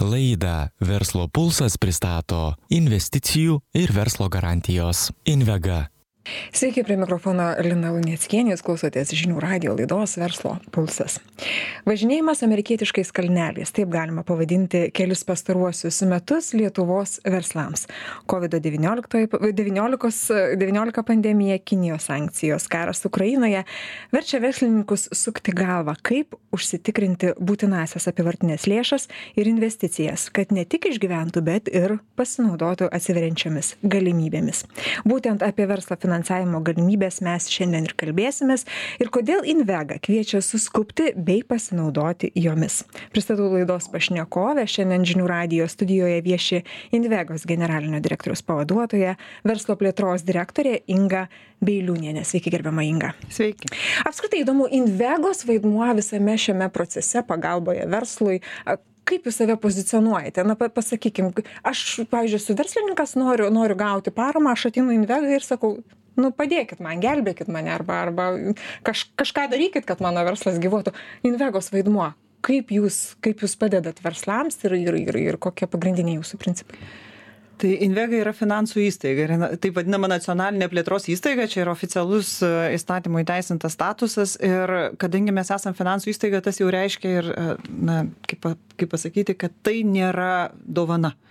Laidą Verslo pulsas pristato investicijų ir verslo garantijos Invega. Sveiki, prie mikrofono Lina Lunieckienė, jūs klausotės žinių radio laidos Verslo pulsas. Važinėjimas amerikietiškais kalneliais, taip galima pavadinti kelis pastaruosius metus Lietuvos verslams. COVID-19 pandemija, Kinijos sankcijos, karas Ukrainoje verčia verslininkus sukti galvą, kaip užsitikrinti būtinasias apivartinės lėšas ir investicijas, kad ne tik išgyventų, bet ir pasinaudotų atsiveriančiamis galimybėmis. Būtent apie verslo finansavimą finansavimo galimybes mes šiandien ir kalbėsimės ir kodėl Invega kviečia suskupti bei pasinaudoti jomis. Pristatau laidos pašnekovę, šiandien žinių radio studijoje vieši Invegos generalinio direktoriaus pavaduotoja, verslo plėtros direktorė Inga Beiliūnienė. Sveiki, gerbiama Inga. Sveiki. Apskritai įdomu, Invegos vaidmuo visame šiame procese pagalboje verslui kaip jūs save pozicionuojate na pa pasakykim aš pavyzdžiui esu verslininkas noriu noriu gauti paramą aš ateinu į invegą ir sakau nu padėkit man gelbėkit mane arba arba kaž kažką darykit kad mano verslas gyvuotų. Invegos vaidmuo. Kaip jūs kaip jūs padedat verslams ir ir ir ir kokie pagrindiniai jūsų principai? Tai Invega yra finansų įstaiga, yra taip vadinama nacionalinė plėtros įstaiga, čia yra oficialus e, įstatymų įteisintas statusas ir kadangi mes esame finansų įstaiga, tas jau reiškia ir, e, na, kaip, kaip pasakyti, kad tai nėra dovana. Mhm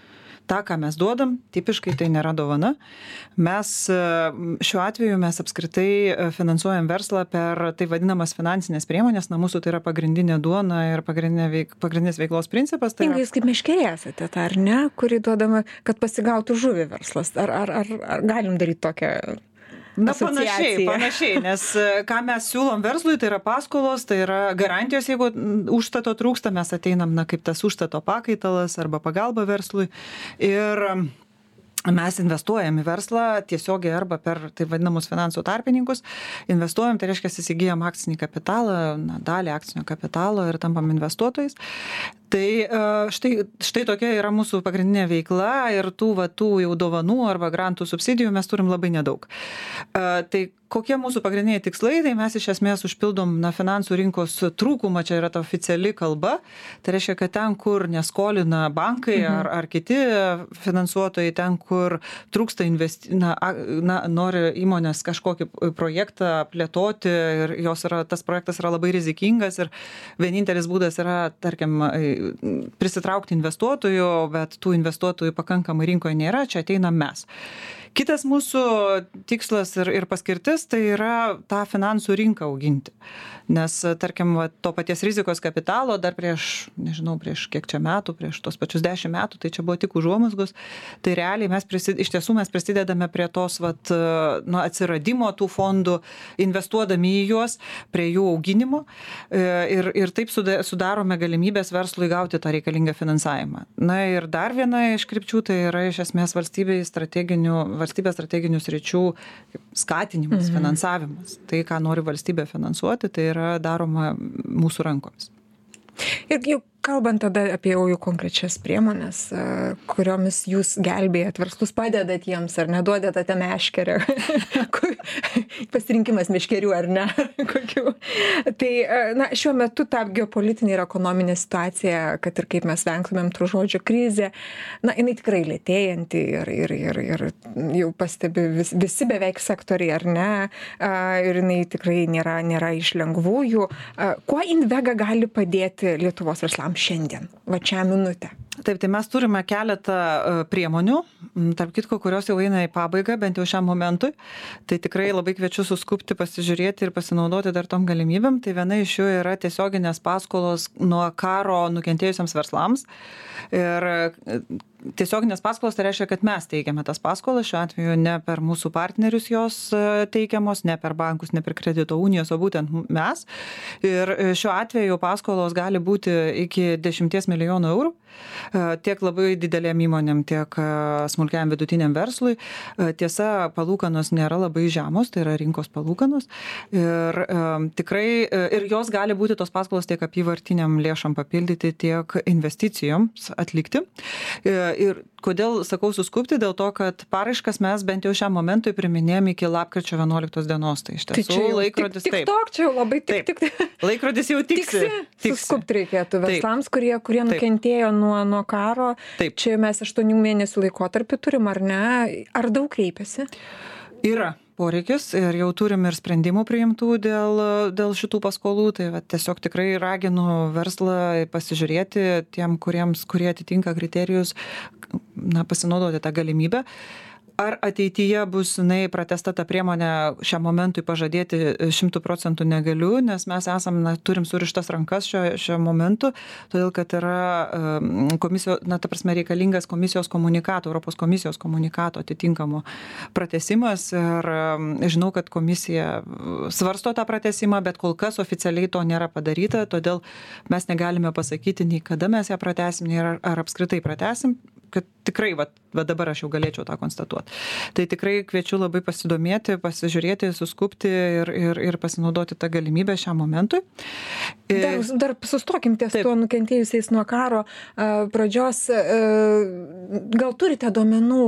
tą ką mes duodam tipiškai tai nėra dovana. Mes e, šiuo atveju mes apskritai e, finansuojam verslą per taip vadinamas finansines priemones na mūsų tai yra pagrindinė duona ir pagrindinė veik pagrindinis veiklos principas. Tai yra jūs kaip meškerė esate ar ne kuri duodama kad pasigautų žuvį verslas. Ar ar ar ar galim daryt tokią Na panašiai, panašiai, nes e, ką mes siūlom verslui, tai yra paskolos, tai yra garantijos, jeigu užstato trūksta, mes ateinam, na, kaip tas užstato pakaitalas arba pagalba verslui. Ir mes investuojam į verslą tiesiogiai arba per taip vadinamus finansų tarpininkus. Investuojam, tai reiškia, įsigijam akcinį kapitalą, na, dalį akcinio kapitalo ir tampam investuotojais. Tai e, štai, štai tokia yra mūsų pagrindinė veikla ir tų, va, tų jau dovanų arba grantų subsidijų mes turim labai nedaug. E, tai kokie mūsų pagrindiniai tikslai, tai mes iš esmės užpildom na, finansų rinkos trūkumą, čia yra ta oficiali kalba. Tai reiškia, kad ten, kur neskolina bankai mhm. ar, ar kiti finansuotojai, ten, kur trūksta investi... na, na, nori įmonės kažkokį projektą plėtoti ir jos yra, tas projektas yra labai rizikingas ir vienintelis būdas yra, tarkim, prisitraukti investuotojų, bet tų investuotojų pakankamai rinkoje nėra, čia ateinam mes. Kitas mūsų tikslas ir, ir paskirtis tai yra tą finansų rinką auginti. Nes, tarkim, va, to paties rizikos kapitalo dar prieš, nežinau, prieš kiek čia metų, prieš tos pačius dešimt metų, tai čia buvo tik užuomasgos, tai realiai mes prisid, iš tiesų mes prisidedame prie tos vat, nu, atsiradimo tų fondų, investuodami į juos, prie jų auginimo e, ir, ir taip sudarome galimybės verslui gauti tą reikalingą finansavimą. Na ir dar viena iš krypčių tai yra iš esmės valstybės strateginių valstybės strateginių sričių skatinimas, mhm. finansavimas. Tai, ką nori valstybė finansuoti, tai yra daroma mūsų rankomis. Ir jau kalbant tada apie jau konkrečias priemones kuriomis jūs gelbėjat verslus padedat jiems ar ne duodat tą meškerę pasirinkimas meškerių ar ne kokių. Tai na šiuo metu ta geopolitinė ir ekonominė situacija kad ir kaip mes vengtumėm tų žodžių krizė na jinai tikrai lėtėjanti ir ir ir ir jau pastebi vis visi beveik sektoriai ar ne ir jinai tikrai nėra nėra iš lengvųjų. Kuo invega gali padėti lietuvos verslams šiandien vat šią minutę taip tai mes turime keletą e, priemonių tarp kitko kurios jau eina į pabaigą bent jau šiam momentui. Tai tikrai labai kviečiu suskubti pasižiūrėti ir pasinaudoti dar tom galimybėm. Tai viena iš jų yra tiesioginės paskolos nuo karo nukentėjusiems verslams. Ir e, tiesioginės paskolos tai reiškia kad mes teikiame tas paskolas šiuo atveju ne per mūsų partnerius jos e, teikiamos ne per bankus ne per kredito unijas o būtent mes. Ir šiuo atveju paskolos gali būti iki dešimties milijonų eurų tiek labai didelėm įmonėm, tiek e, smulkiam vidutiniam verslui. E, tiesa, palūkanos nėra labai žemos, tai yra rinkos palūkanos. Ir tikrai, ir jos gali būti tos paskolos tiek apyvartiniam lėšam papildyti, tiek investicijoms atlikti. Ir kodėl sakau suskubti, dėl to, kad paraiškas mes bent jau šiam momentui priminėjom iki lapkričio 11 dienos. Tai iš Tai tiesų jau laikrodis tik, taip. tik tok, čia jau labai tik, Taip. tik, Laikrodis jau tiksi. tiksi. Suskubti reikėtų verslams, kurie, kurie Taip. nukentėjo nuo, nuo karo. Taip. Čia mes aštuonių mėnesių laikotarpį turim, ar ne? Ar daug kreipiasi? Yra poreikis ir jau turim ir sprendimų priimtų dėl, dėl šitų paskolų. Tai va, tiesiog tikrai raginu verslą pasižiūrėti tiem, kuriems, kurie atitinka kriterijus, na, pasinaudoti tą galimybę. Ar ateityje bus jinai pratesta ta priemonė šiam momentui pažadėti šimtų procentų negaliu, nes mes esam, na, turim surištas rankas šio, šio momentu, todėl kad yra komisijos, na, ta prasme, reikalingas komisijos komunikato, Europos komisijos komunikato atitinkamo pratesimas ir em, žinau, kad komisija svarsto tą pratesimą, bet kol kas oficialiai to nėra padaryta, todėl mes negalime pasakyti nei kada mes ją pratesim, nei ar, ar apskritai pratesim, kad tikrai, va, va dabar aš jau galėčiau tą konstatuoti. Tai tikrai kviečiu labai pasidomėti, pasižiūrėti, suskupti ir, ir, ir pasinaudoti tą galimybę šiam momentui. E, Dar, dar sustokim ties tuo nukentėjusiais nuo karo pradžios. Gal turite duomenų,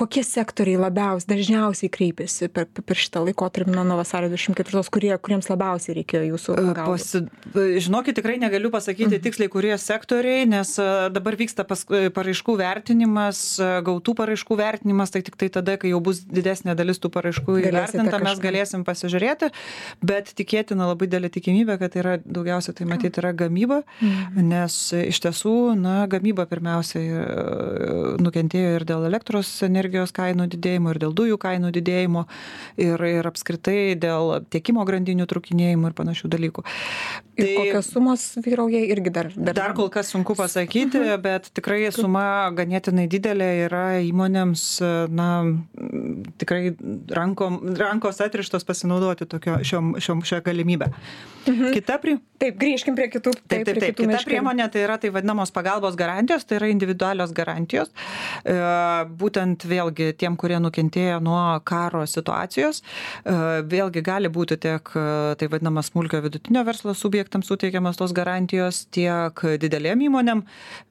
kokie sektoriai labiausiai, dažniausiai kreipiasi per, per šitą laikotarpį nuo vasario 24, kurie, kuriems labiausiai reikėjo jūsų E, pagalbos? Pasi... Žinokit, tikrai negaliu pasakyti tiksliai, kurie sektoriai, nes e, dabar vyksta pas... e, paraiškų vertinimas, e, gautų paraiškų vertinimas, tai tik tai tada, kai jau bus didesnė dalis tų paraiškų įvertinta, mes galėsim pasižiūrėti, bet tikėtina labai dėlė tikimybė, kad tai yra daugiausia tai matyti yra gamyba, nes e, iš tiesų, na, gamyba pirmiausia e, nukentėjo ir dėl elektros energijos kainų didėjimo, ir dėl dujų kainų didėjimo, ir, ir apskritai dėl tiekimo grandinių trukinėjimų ir panašių dalykų. Ir kokios sumos vyrauja irgi dar. Tai Dar kol kas sunku pasakyti, bet tikrai suma ganėtinai didelė yra įmonėms, na, tikrai rankom, rankos atrištos pasinaudoti tokio, šiom, šiom, šią galimybę. Mhm. Kita, pri, Taip, grįžkim prie kitų. Taip, taip, taip. kitų Kita meškerių. priemonė tai yra tai vadinamos pagalbos garantijos, tai yra individualios garantijos. E, Būtent vėlgi tiem, kurie nukentėjo nuo karo situacijos, e, vėlgi gali būti tiek e, tai vadinamas smulkio vidutinio verslo subjektams suteikiamas tos garantijos, tiek didelėm įmonėm.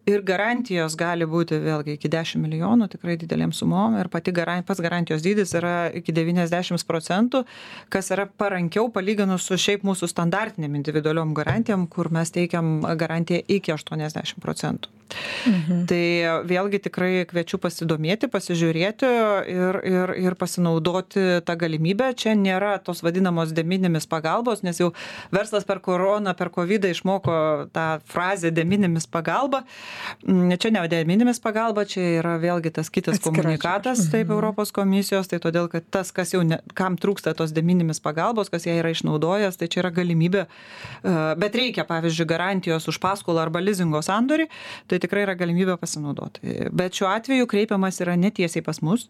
Ir garantijos gali būti vėlgi iki 10 milijonų, tikrai didelėm sumom. Ir pati garan, pats garantijos dydis yra iki 90 procentų, kas yra parankiau palyginus su šiaip mūsų standartinėm individualiom garantijom, kur mes teikiam garantiją iki 80 procentų. Mhm. Tai vėlgi tikrai kviečiu pasidomėti, pasižiūrėti ir, ir, ir pasinaudoti tą galimybę. Čia nėra tos vadinamos deminimis pagalbos, nes jau verslas per koroną, per COVID išmoko tą frazę deminimis pagalba. Mm, Čia ne deminimis pagalba, čia yra vėlgi tas kitas Atskira komunikatas, taip, Europos komisijos, tai todėl, kad tas, kas jau, ne, kam trūksta tos deminimis pagalbos, kas ją yra išnaudojęs, tai čia yra galimybė, e, bet reikia, pavyzdžiui, garantijos už paskolą arba lizingo sandorį, tai tikrai yra galimybė pasinaudoti. Bet šiuo atveju kreipiamas yra netiesiai pas mus,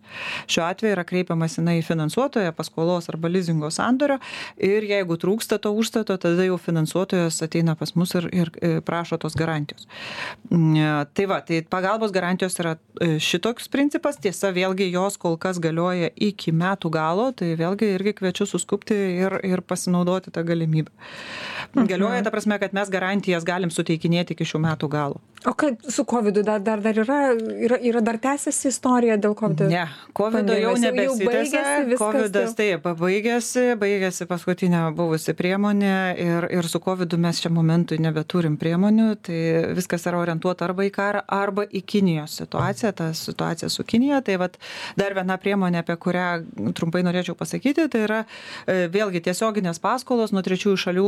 šiuo atveju yra kreipiamas į finansuotoją paskolos arba lizingo sandorio ir jeigu trūksta to užstato, tada jau finansuotojas ateina pas mus ir, ir e, prašo tos garantijos. Mm, Tai va, tai pagalbos garantijos yra e, šitoks principas, tiesa, vėlgi jos kol kas galioja iki metų galo, tai vėlgi irgi kviečiu suskupti ir, ir pasinaudoti tą galimybę. Galioja ta prasme, kad mes garantijas galim suteikinėti iki šių metų galo. O kaip su COVID dar, dar, dar yra, yra, yra dar tęsiasi istorija dėl COVID? Ne, COVID jau nebesitęsia. jau? taip, baigėsi, baigėsi paskutinė buvusi priemonė ir, ir su COVID mes šiam momentui nebeturim priemonių, tai viskas yra orientuota arba į karą, arba į Kinijos situaciją, ta situacija su Kinija. Tai vat, dar viena priemonė, apie kurią trumpai norėčiau pasakyti, tai yra e, vėlgi tiesioginės paskolos nuo trečiųjų šalių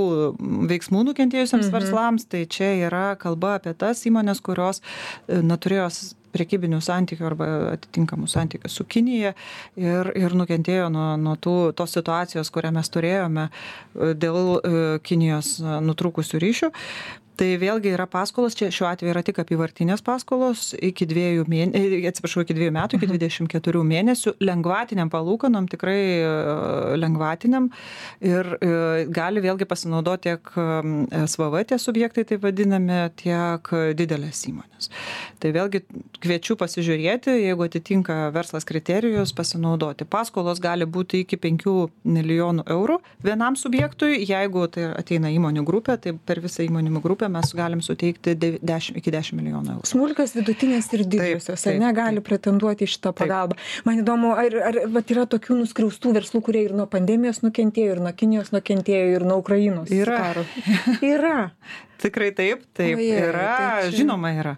veiksmų nukentėjusiems mhm. verslams. Tai čia yra kalba apie tas įmonės, kurios e, na, turėjo priekybinių santykių arba atitinkamų santykių su Kinija ir, ir nukentėjo nuo, nuo tų, tos situacijos, kurią mes turėjome e, dėl e, Kinijos nutrūkusių ryšių. Tai vėlgi yra paskolos, čia šiuo atveju yra tik apivartinės paskolos iki dviejų mėnesių, atsiprašau, iki dviejų metų, iki 24 mėnesių, lengvatiniam palūkanom, tikrai e, lengvatiniam ir e, gali vėlgi pasinaudoti tiek e, SVV tie subjektai, tai vadinami, tiek didelės įmonės. Tai vėlgi kviečiu pasižiūrėti, jeigu atitinka verslas kriterijus, pasinaudoti. Paskolos gali būti iki 5 milijonų eurų vienam subjektui, jeigu tai ateina įmonių grupė, tai per visą įmonių grupę grupę mes galim suteikti 10, iki 10 milijonų eurų. Smulkios, vidutinės ir didžiosios, ar negali pretenduoti į šitą pagalbą. Taip. Man įdomu, ar, ar vat, yra tokių nuskriaustų verslų, kurie ir nuo pandemijos nukentėjo, ir nuo Kinijos nukentėjo, ir nuo Ukrainos. Yra. Karo. yra. Tikrai taip, taip. Oje, yra, tai čia... žinoma, yra.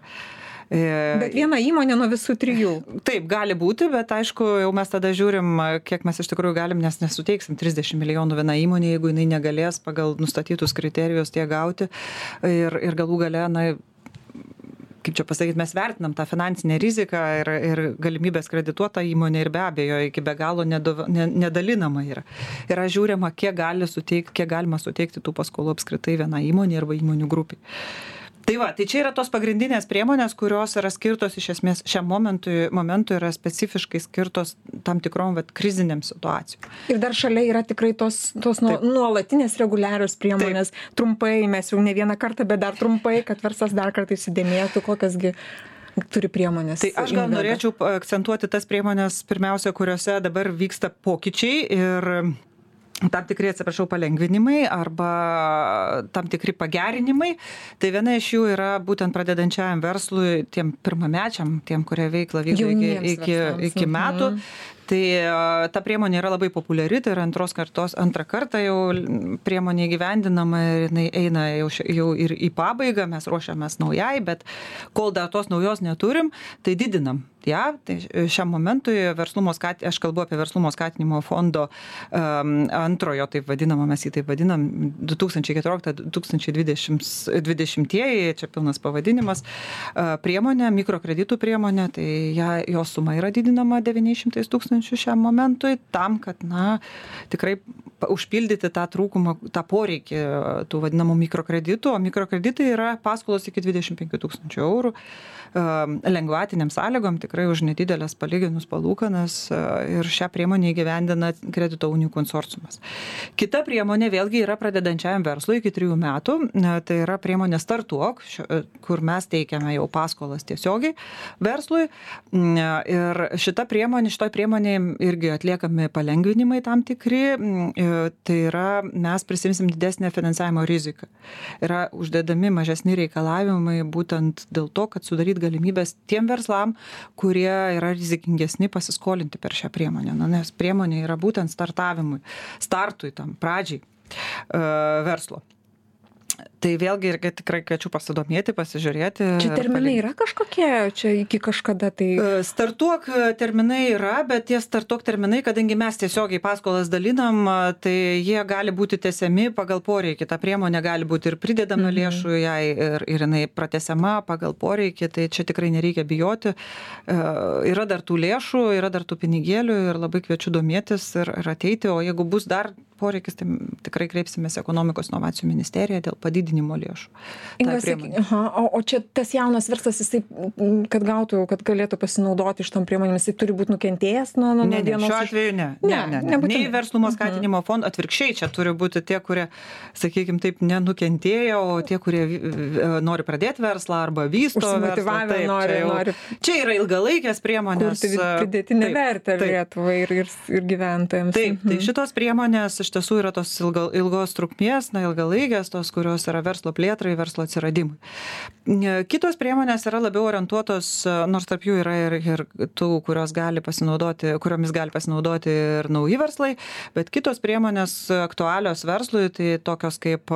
E, bet viena įmonė nuo visų trijų. Taip, gali būti, bet aišku, jau mes tada žiūrim, kiek mes iš tikrųjų galim, nes nesuteiksim 30 milijonų vieną įmonę, jeigu jinai negalės pagal nustatytus kriterijus tie gauti. Ir, ir galų gale, na, kaip čia pasakyti, mes vertinam tą finansinę riziką ir, ir galimybės kredituotą įmonę ir be abejo iki be galo nedov, ne, nedalinama yra. Yra žiūrima, kiek, gali suteikti, kiek galima suteikti tų paskolų apskritai vieną įmonę arba įmonių grupiai tai va tai čia yra tos pagrindinės priemonės kurios yra skirtos iš esmės šiam momentui momentui yra specifiškai skirtos tam tikrom vat krizinėm situacijom. Ir dar šalia yra tikrai tos tos nuo nuolatinės reguliarios priemonės. Trumpai mes jau ne vieną kartą bet dar trumpai kad verslas dar kartą įsidėmėtų kokias gi turi priemonės. Tai aš gal norėčiau akcentuoti tas priemonės, pirmiausia, kuriuose dabar vyksta pokyčiai ir tam tikri, atsiprašau, palengvinimai arba tam tikri pagerinimai. Tai viena iš jų yra būtent pradedančiajam verslui, tiem pirmamečiam, tiem, kurie veiklą vykdo iki, iki, iki metų. Mhm. Tai ta priemonė yra labai populiari, tai yra antros kartos, antrą kartą jau priemonė įgyvendinama ir jinai eina jau, jau ir į pabaigą, mes ruošiamės naujai, bet kol dar tos naujos neturim, tai didinam jav tai šiam momentui verslumo skat aš kalbu apie verslumo skatinimo fondo um, antrojo taip vadinamo mes jį taip vadinam du tūkstančiai keturiolikta du tūkstančiai dvidešims dvidešimtieji čia pilnas pavadinimas uh, priemonė mikrokreditų priemonė tai ją jos suma yra didinama devyniais šimtais tūkstančių šiam momentui tam kad na tikrai užpildyti tą trūkumą tą poreikį tų vadinamų mikrokreditų. O mikrokreditai yra paskolos iki dvidešim penkių tūkstančių eurų lengvatinėm sąlygom tikrai už nedideles palyginus palūkanas ir šią priemonę įgyvendina kredito unijų konsorciumas. Kita priemonė vėlgi yra pradedančiajam verslui iki trijų metų, tai yra priemonė Startuok, kur mes teikiame jau paskolas tiesiogiai verslui. Ir šita priemonė, šitoj priemonė irgi atliekami palengvinimai tam tikri, tai yra mes prisimsim didesnę finansavimo riziką. Yra uždedami mažesni reikalavimai būtent dėl to, kad sudaryt galimybes tiem verslam, kurie yra rizikingesni pasiskolinti per šią priemonę. Na, nes priemonė yra būtent startavimui, startui tam pradžiai e, verslo tai vėlgi irgi tikrai kviečiu pasidomėti pasižiūrėti čia terminai yra kažkokie? Čia iki kažkada tai e, startuok e, terminai yra bet tie startuok terminai kadangi mes tiesiogiai paskolas dalinam tai jie gali būti tęsiami pagal poreikį. Ta priemonė gali būti ir pridedama mhm. lėšų jai ir ir jinai pratęsiama pagal poreikį tai čia tikrai nereikia bijoti. E, yra dar tų lėšų yra dar tų pinigėlių ir labai kviečiu domėtis ir ir ateiti. O jeigu bus dar poreikis tai tikrai kreipsimės ekonomikos inovacijų ministeriją dėl padidinimo lėšų. Inga, saky, aha, o, o čia tas jaunas verslas, jisai, kad gautų, kad galėtų pasinaudoti iš tom priemonėmis, jisai turi būti nukentėjęs nuo, nuo ne, ne, vienos. Šiuo atveju ne. Ne, ne, ne. ne. Nei verslumo mhm. skatinimo -huh. fondo, atvirkščiai čia turi būti tie, kurie, sakykime, taip nenukentėjo, o tie, kurie nori pradėti verslą arba vysto. Motyvavę nori, čia, jau, nori. Čia yra ilgalaikės priemonės. Pridėtinė vertė Lietuvai ir, ir, ir gyventojams. Taip, tai mhm. šitos priemonės iš tiesų yra tos ilga, ilgos trukmės, na, ilgalaikės, tos, kurios yra verslo plėtrai, verslo atsiradimui. Kitos priemonės yra labiau orientuotos, nors tarp jų yra ir, ir tų, gali kuriomis gali pasinaudoti ir nauji verslai, bet kitos priemonės aktualios verslui, tai tokios kaip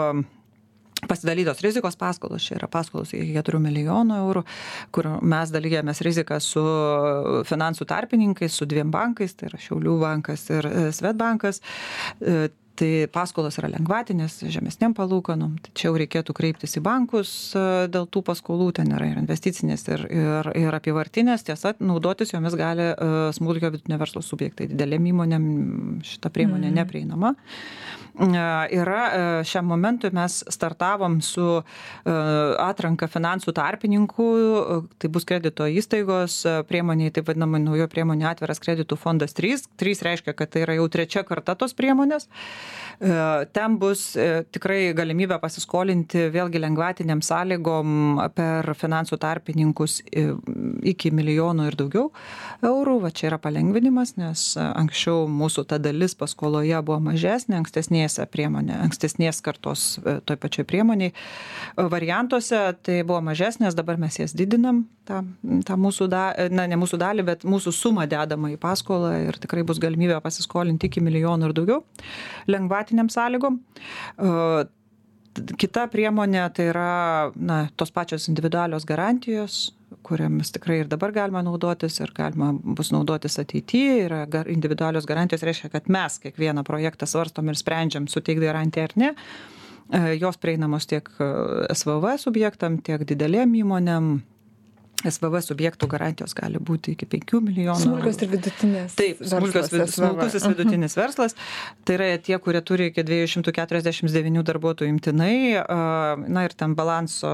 pasidalytos rizikos paskolos, čia yra paskolos iki 4 milijonų eurų, kur mes dalyjamės riziką su finansų tarpininkais, su dviem bankais, tai yra Šiaulių bankas ir Svetbankas tai paskolos yra lengvatinės žemesnėm palūkanom čia jau reikėtų kreiptis į bankus e, dėl tų paskolų ten yra ir investicinės ir ir ir apyvartinės. Tiesa naudotis jomis gali e, smulkio vidutinio verslo subjektai. Didelėm įmonėm šita priemonė mhm. neprieinama. E, yra šiam momentui mes startavom su atranka finansų tarpininkų tai bus kredito įstaigos priemonė taip vadinama naujoji priemonė atviras kreditų fondas trys. Trys reiškia kad tai yra jau trečia karta tos priemonės Ten bus tikrai galimybė pasiskolinti vėlgi lengvatiniam sąlygom per finansų tarpininkus iki milijonų ir daugiau eurų. Va čia yra palengvinimas, nes anksčiau mūsų ta dalis paskoloje buvo mažesnė, ankstesnėse priemonė, ankstesnės kartos toj pačioj priemoniai variantuose tai buvo mažesnės, dabar mes jas didinam, tą, tą mūsų, da, na ne mūsų dalį, bet mūsų sumą dedamą į paskolą ir tikrai bus galimybė pasiskolinti iki milijonų ir daugiau lengvatiniam sąlygom. Kita priemonė tai yra na, tos pačios individualios garantijos, kuriamis tikrai ir dabar galima naudotis ir galima bus naudotis ateityje. Yra individualios garantijos reiškia, kad mes kiekvieną projektą svarstom ir sprendžiam suteikti garantiją ar ne. E, jos prieinamos tiek e, SVV subjektam, tiek didelėm įmonėm. SVV subjektų garantijos gali būti iki 5 milijonų. Smulkios ir vidutinės. Taip, smulkios, smulkusis mhm. vidutinis verslas. Tai yra tie, kurie turi iki 249 darbuotojų imtinai. Na ir ten balanso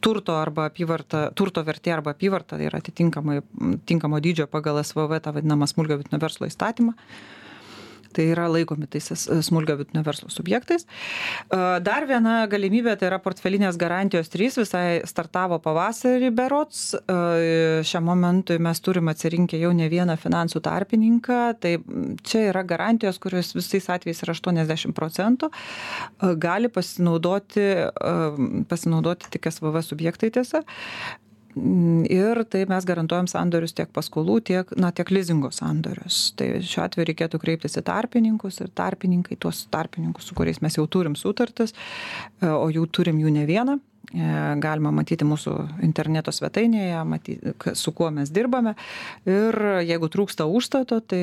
turto arba apyvarta, turto vertė arba apyvarta yra atitinkamai tinkamo dydžio pagal SVV, tą vadinamą smulkio vidutinio verslo įstatymą tai yra laikomi tais smulkio vidutinio verslo subjektais. Dar viena galimybė tai yra portfelinės garantijos 3, visai startavo pavasarį berots. Šiam momentui mes turim atsirinkę jau ne vieną finansų tarpininką, tai čia yra garantijos, kurios visais atvejais yra 80 procentų, gali pasinaudoti, pasinaudoti tik SVV subjektai tiesa. Mm, ir tai mes garantuojam sandorius tiek paskolų, tiek, na, tiek lizingo sandorius. Tai šiuo atveju reikėtų kreiptis į tarpininkus ir tarpininkai, tuos tarpininkus, su kuriais mes jau turim sutartis, e, o jų turim jų ne vieną. E, galima matyti mūsų interneto svetainėje, matyti, su kuo mes dirbame. Ir jeigu trūksta užstato, tai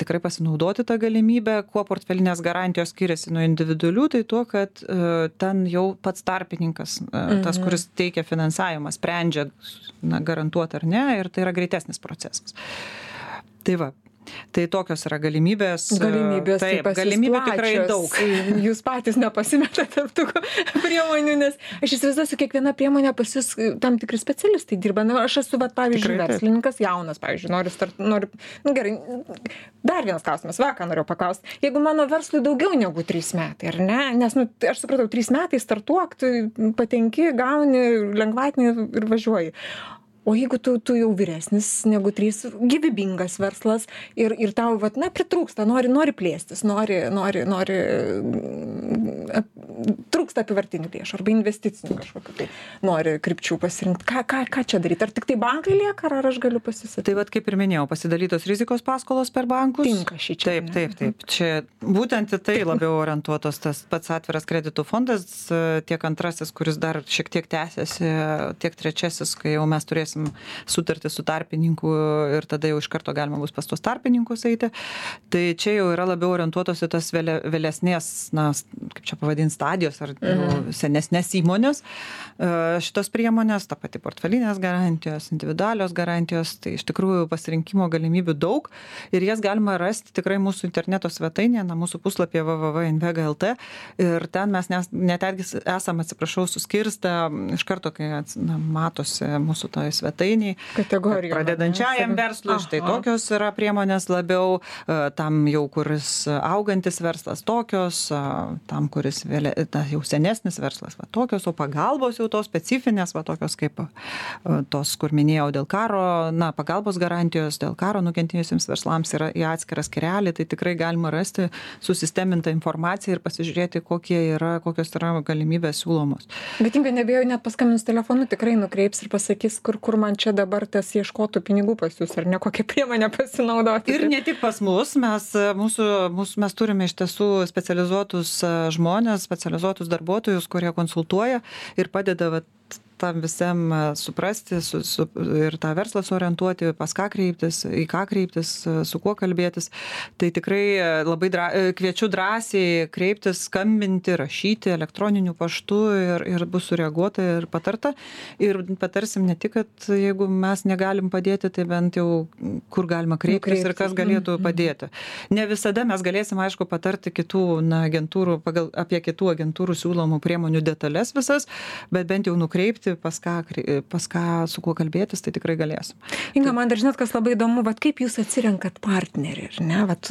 tikrai pasinaudoti tą galimybę kuo portfelinės garantijos skiriasi nuo individualių tai tuo kad e, ten jau pats tarpininkas e, tas mhm. kuris teikia finansavimą sprendžia na garantuot ar ne ir tai yra greitesnis procesas tai va Tai tokios yra galimybės. Galimybės, taip, taip galimybė tikrai daug. Jūs patys nepasimetate tarp tų priemonių, nes aš įsivaizduosiu, kiekviena priemonė pas jūs tam tikri specialistai dirba. Na, aš esu, va, pavyzdžiui, tikrai, verslininkas taip. jaunas, pavyzdžiui, noriu start, noriu, nu gerai, dar vienas klausimas, va, ką noriu paklausti. Jeigu mano verslui daugiau negu trys metai, ar ne, nes, nu, aš supratau, trys metai startuok, tu patenki, gauni lengvatinį ir važiuoji o jeigu tu tu jau vyresnis negu trys gyvybingas verslas ir ir tau vat na pritrūksta nori nori plėstis nori nori nori trūksta apyvartinių lėšų arba investicinių kažkokių tai nori krypčių pasirinkt ką ką ką čia daryt ar tiktai bankai lieka ar aš galiu pasisakyt tai vat kaip ir minėjau pasidalytos rizikos paskolos per bankus. Tinka šičia taip taip taip. Čia būtent į tai labiau orientuotas tas pats atviras kreditų fondas tiek antrasis kuris dar šiek tiek tęsiasi tiek trečiasis kai jau mes turėsim sutartį su tarpininku ir tada jau iš karto galima bus pas tuos tarpininkus eiti. Tai čia jau yra labiau orientuotos į tas vėlesnės, na, kaip čia pavadinti, stadijos ar mhm. senesnės įmonės. E, šitos priemonės, ta pati portfelinės garantijos, individualios garantijos, tai iš tikrųjų pasirinkimo galimybių daug ir jas galima rasti tikrai mūsų interneto svetainėje, na, mūsų puslapyje www.invega.lt ir ten mes netgi esame, atsiprašau, suskirstę iš karto, kai na, matosi mūsų toje svetainėj. Kategorija. Pradedančiajam verslui, štai tokios yra priemonės labiau, e, tam jau, kuris augantis verslas tokios, tam, kuris vėlė, ta, jau senesnis verslas va, tokios, o pagalbos jau tos specifinės, va, tokios kaip e, tos, kur minėjau dėl karo, na, pagalbos garantijos dėl karo nukentėjusiems verslams yra į atskirą skirelį, tai tikrai galima rasti susistemintą informaciją ir pasižiūrėti, kokie yra, kokios yra galimybės siūlomos. Bet tinka nebėjau net paskambinus telefonu, tikrai nukreips ir pasakys, kur, kur man čia dabar tas ieškotų pinigų pas jūs ar ne kokią priemonę pasinaudoti ir ne tik pas mus mes mūsų mūsų mes turime iš tiesų specializuotus žmones specializuotus darbuotojus kurie konsultuoja ir padeda vat tam visam e, suprasti su, su, ir tą verslą suorientuoti, pas ką kreiptis, į ką kreiptis, e, su kuo kalbėtis. Tai tikrai e, labai dra, kviečiu drąsiai kreiptis, skambinti, rašyti elektroniniu paštu ir, ir bus sureaguota ir patarta. Ir patarsim ne tik, kad jeigu mes negalim padėti, tai bent jau kur galima kreiptis, kreiptis. ir kas galėtų mhm. padėti. Ne visada mes galėsim, aišku, patarti kitų na, agentūrų, pagal, apie kitų agentūrų siūlomų priemonių detalės visas, bet bent jau nukreipti rasti, pas ką, pas ką su kuo kalbėtis, tai tikrai galėsim. Inga, man dar žinot, kas labai įdomu, vat, kaip jūs atsirenkat partnerį, ar ne, vat,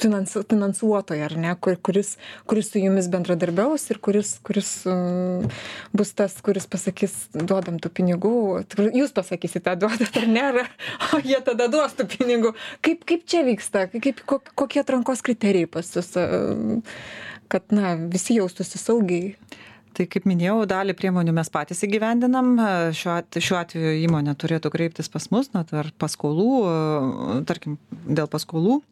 finans, finansuotoją, ar ne, kur, kuris, kuris su jumis bendradarbiaus ir kuris, kuris um, bus tas, kuris pasakys, duodam tų pinigų, jūs pasakysite, duodat ar ne, o jie tada duos tų pinigų. Kaip, kaip čia vyksta, kaip, kokie atrankos kriterijai pas jūs? Kad na, visi jaustųsi saugiai. Tai kaip minėjau, dalį priemonių mes patys įgyvendinam. Šiuo atveju, šiuo atveju įmonė turėtų kreiptis pas mus, na, ar paskolų, tarkim, dėl paskolų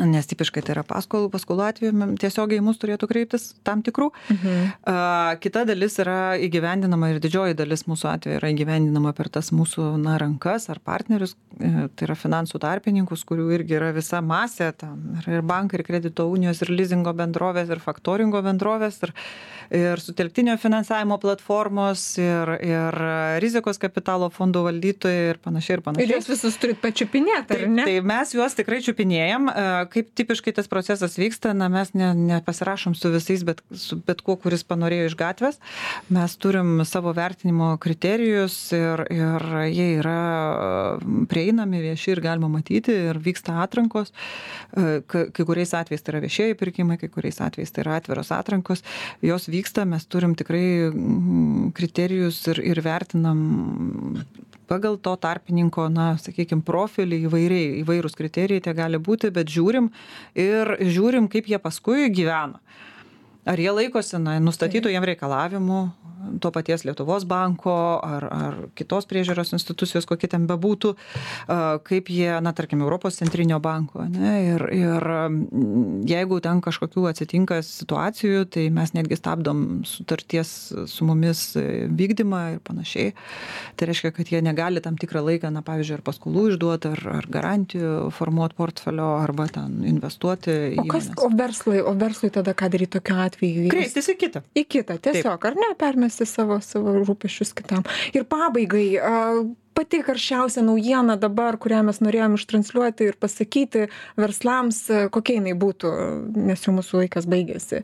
nes tipiškai tai yra paskolų, paskolų atveju tiesiogiai mus turėtų kreiptis tam tikrų. Mhm. Uh, kita dalis yra įgyvendinama ir didžioji dalis mūsų atveju yra įgyvendinama per tas mūsų na, rankas ar partnerius, e, tai yra finansų tarpininkus, kurių irgi yra visa masė, tam yra ir bankai, ir kredito unijos, ir leasingo bendrovės, ir faktoringo bendrovės, ir, ir sutelktinio finansavimo platformos, ir, ir rizikos kapitalo fondų valdytojai ir panašiai ir panašiai. Ir jūs visus turit pačiupinėti, ar ne? Tai mes juos tikrai čiupinėjom. Kaip tipiškai tas procesas vyksta, na, mes ne, nepasirašom su visais, bet su bet kuo, kuris panorėjo iš gatvės. Mes turim savo vertinimo kriterijus ir, ir jie yra prieinami vieši ir galima matyti ir vyksta atrankos. E, kai kuriais atvejais tai yra viešieji pirkimai, kai kuriais atvejais tai yra atviros atrankos. Jos vyksta, mes turim tikrai kriterijus ir, ir vertinam pagal to tarpininko, na, sakykime, profilį įvairiai, įvairūs kriterijai tie gali būti, bet žiūrim ir žiūrim, kaip jie paskui gyvena. Ar jie laikosi na, nustatytų jiem reikalavimų, to paties Lietuvos banko ar, ar kitos priežiūros institucijos, kokie ten bebūtų, kaip jie, na, tarkim, Europos centrinio banko. Ne, ir, ir jeigu ten kažkokių atsitinka situacijų, tai mes netgi stabdom sutarties su mumis vykdymą ir panašiai. Tai reiškia, kad jie negali tam tikrą laiką, na, pavyzdžiui, ar paskolų išduoti, ar, ar garantijų formuoti portfelio, arba ten investuoti. O, kas, o, verslui, o verslui tada ką daryti tokiu atveju? Kreiptis į kitą. Į kitą, tiesiog, Taip. ar ne, permesti savo savo rūpesčius kitam ir pabaigai pati karščiausia naujiena dabar kurią mes norėjom ištransliuoti ir pasakyti verslams kokia jinai būtų nes jau mūsų laikas baigėsi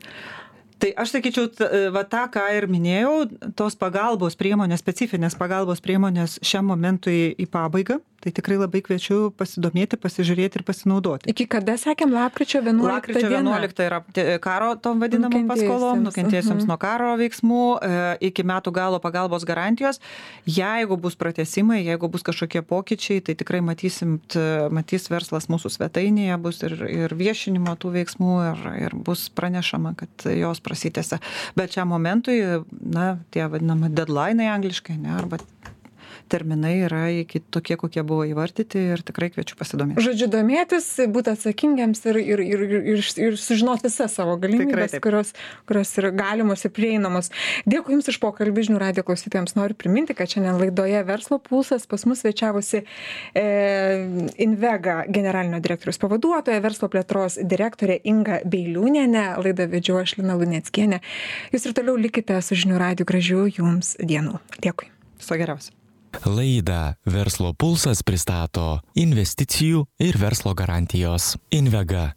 tai aš sakyčiau va tą ką ir minėjau tos pagalbos priemonės specifinės pagalbos priemonės šiam momentui į pabaigą tai tikrai labai kviečiu pasidomėti pasižiūrėti ir pasinaudoti. Iki kada sakėm lapkričio vienuoliktą lapkričio vienuoliktą yra karo tom vadinamom paskolom nukentėjusiems nuo karo veiksmų e, iki metų galo pagalbos garantijos. Jeigu bus pratęsimai jeigu bus kažkokie pokyčiai tai tikrai matysim matys verslas mūsų svetainėje bus ir ir viešinimo tų veiksmų ir ir bus pranešama kad jos prasitęsia bet šiam momentui na tie vadinami dedlainai angliškai ane arba terminai yra iki tokie, kokie buvo įvardyti ir tikrai kviečiu pasidomėti. Žodžiu, domėtis, būti atsakingiams ir, ir, ir, ir, ir sužinoti visas savo galimybės, kurios, kurios yra galimos ir prieinamos. Dėkui Jums iš pokalbį, žinių radio klausytėjams. Noriu priminti, kad šiandien laidoje Verslo pulsas pas mus svečiavosi e, Invega generalinio direktorius pavaduotoja, verslo plėtros direktorė Inga Beiliūnėne, laidą vedžiu aš Lina Luneckienė. Jūs ir toliau likite su žinių radio gražių Jums dienų. Dėkui. Viso geriausio. Laidą Verslo pulsas pristato investicijų ir verslo garantijos Invega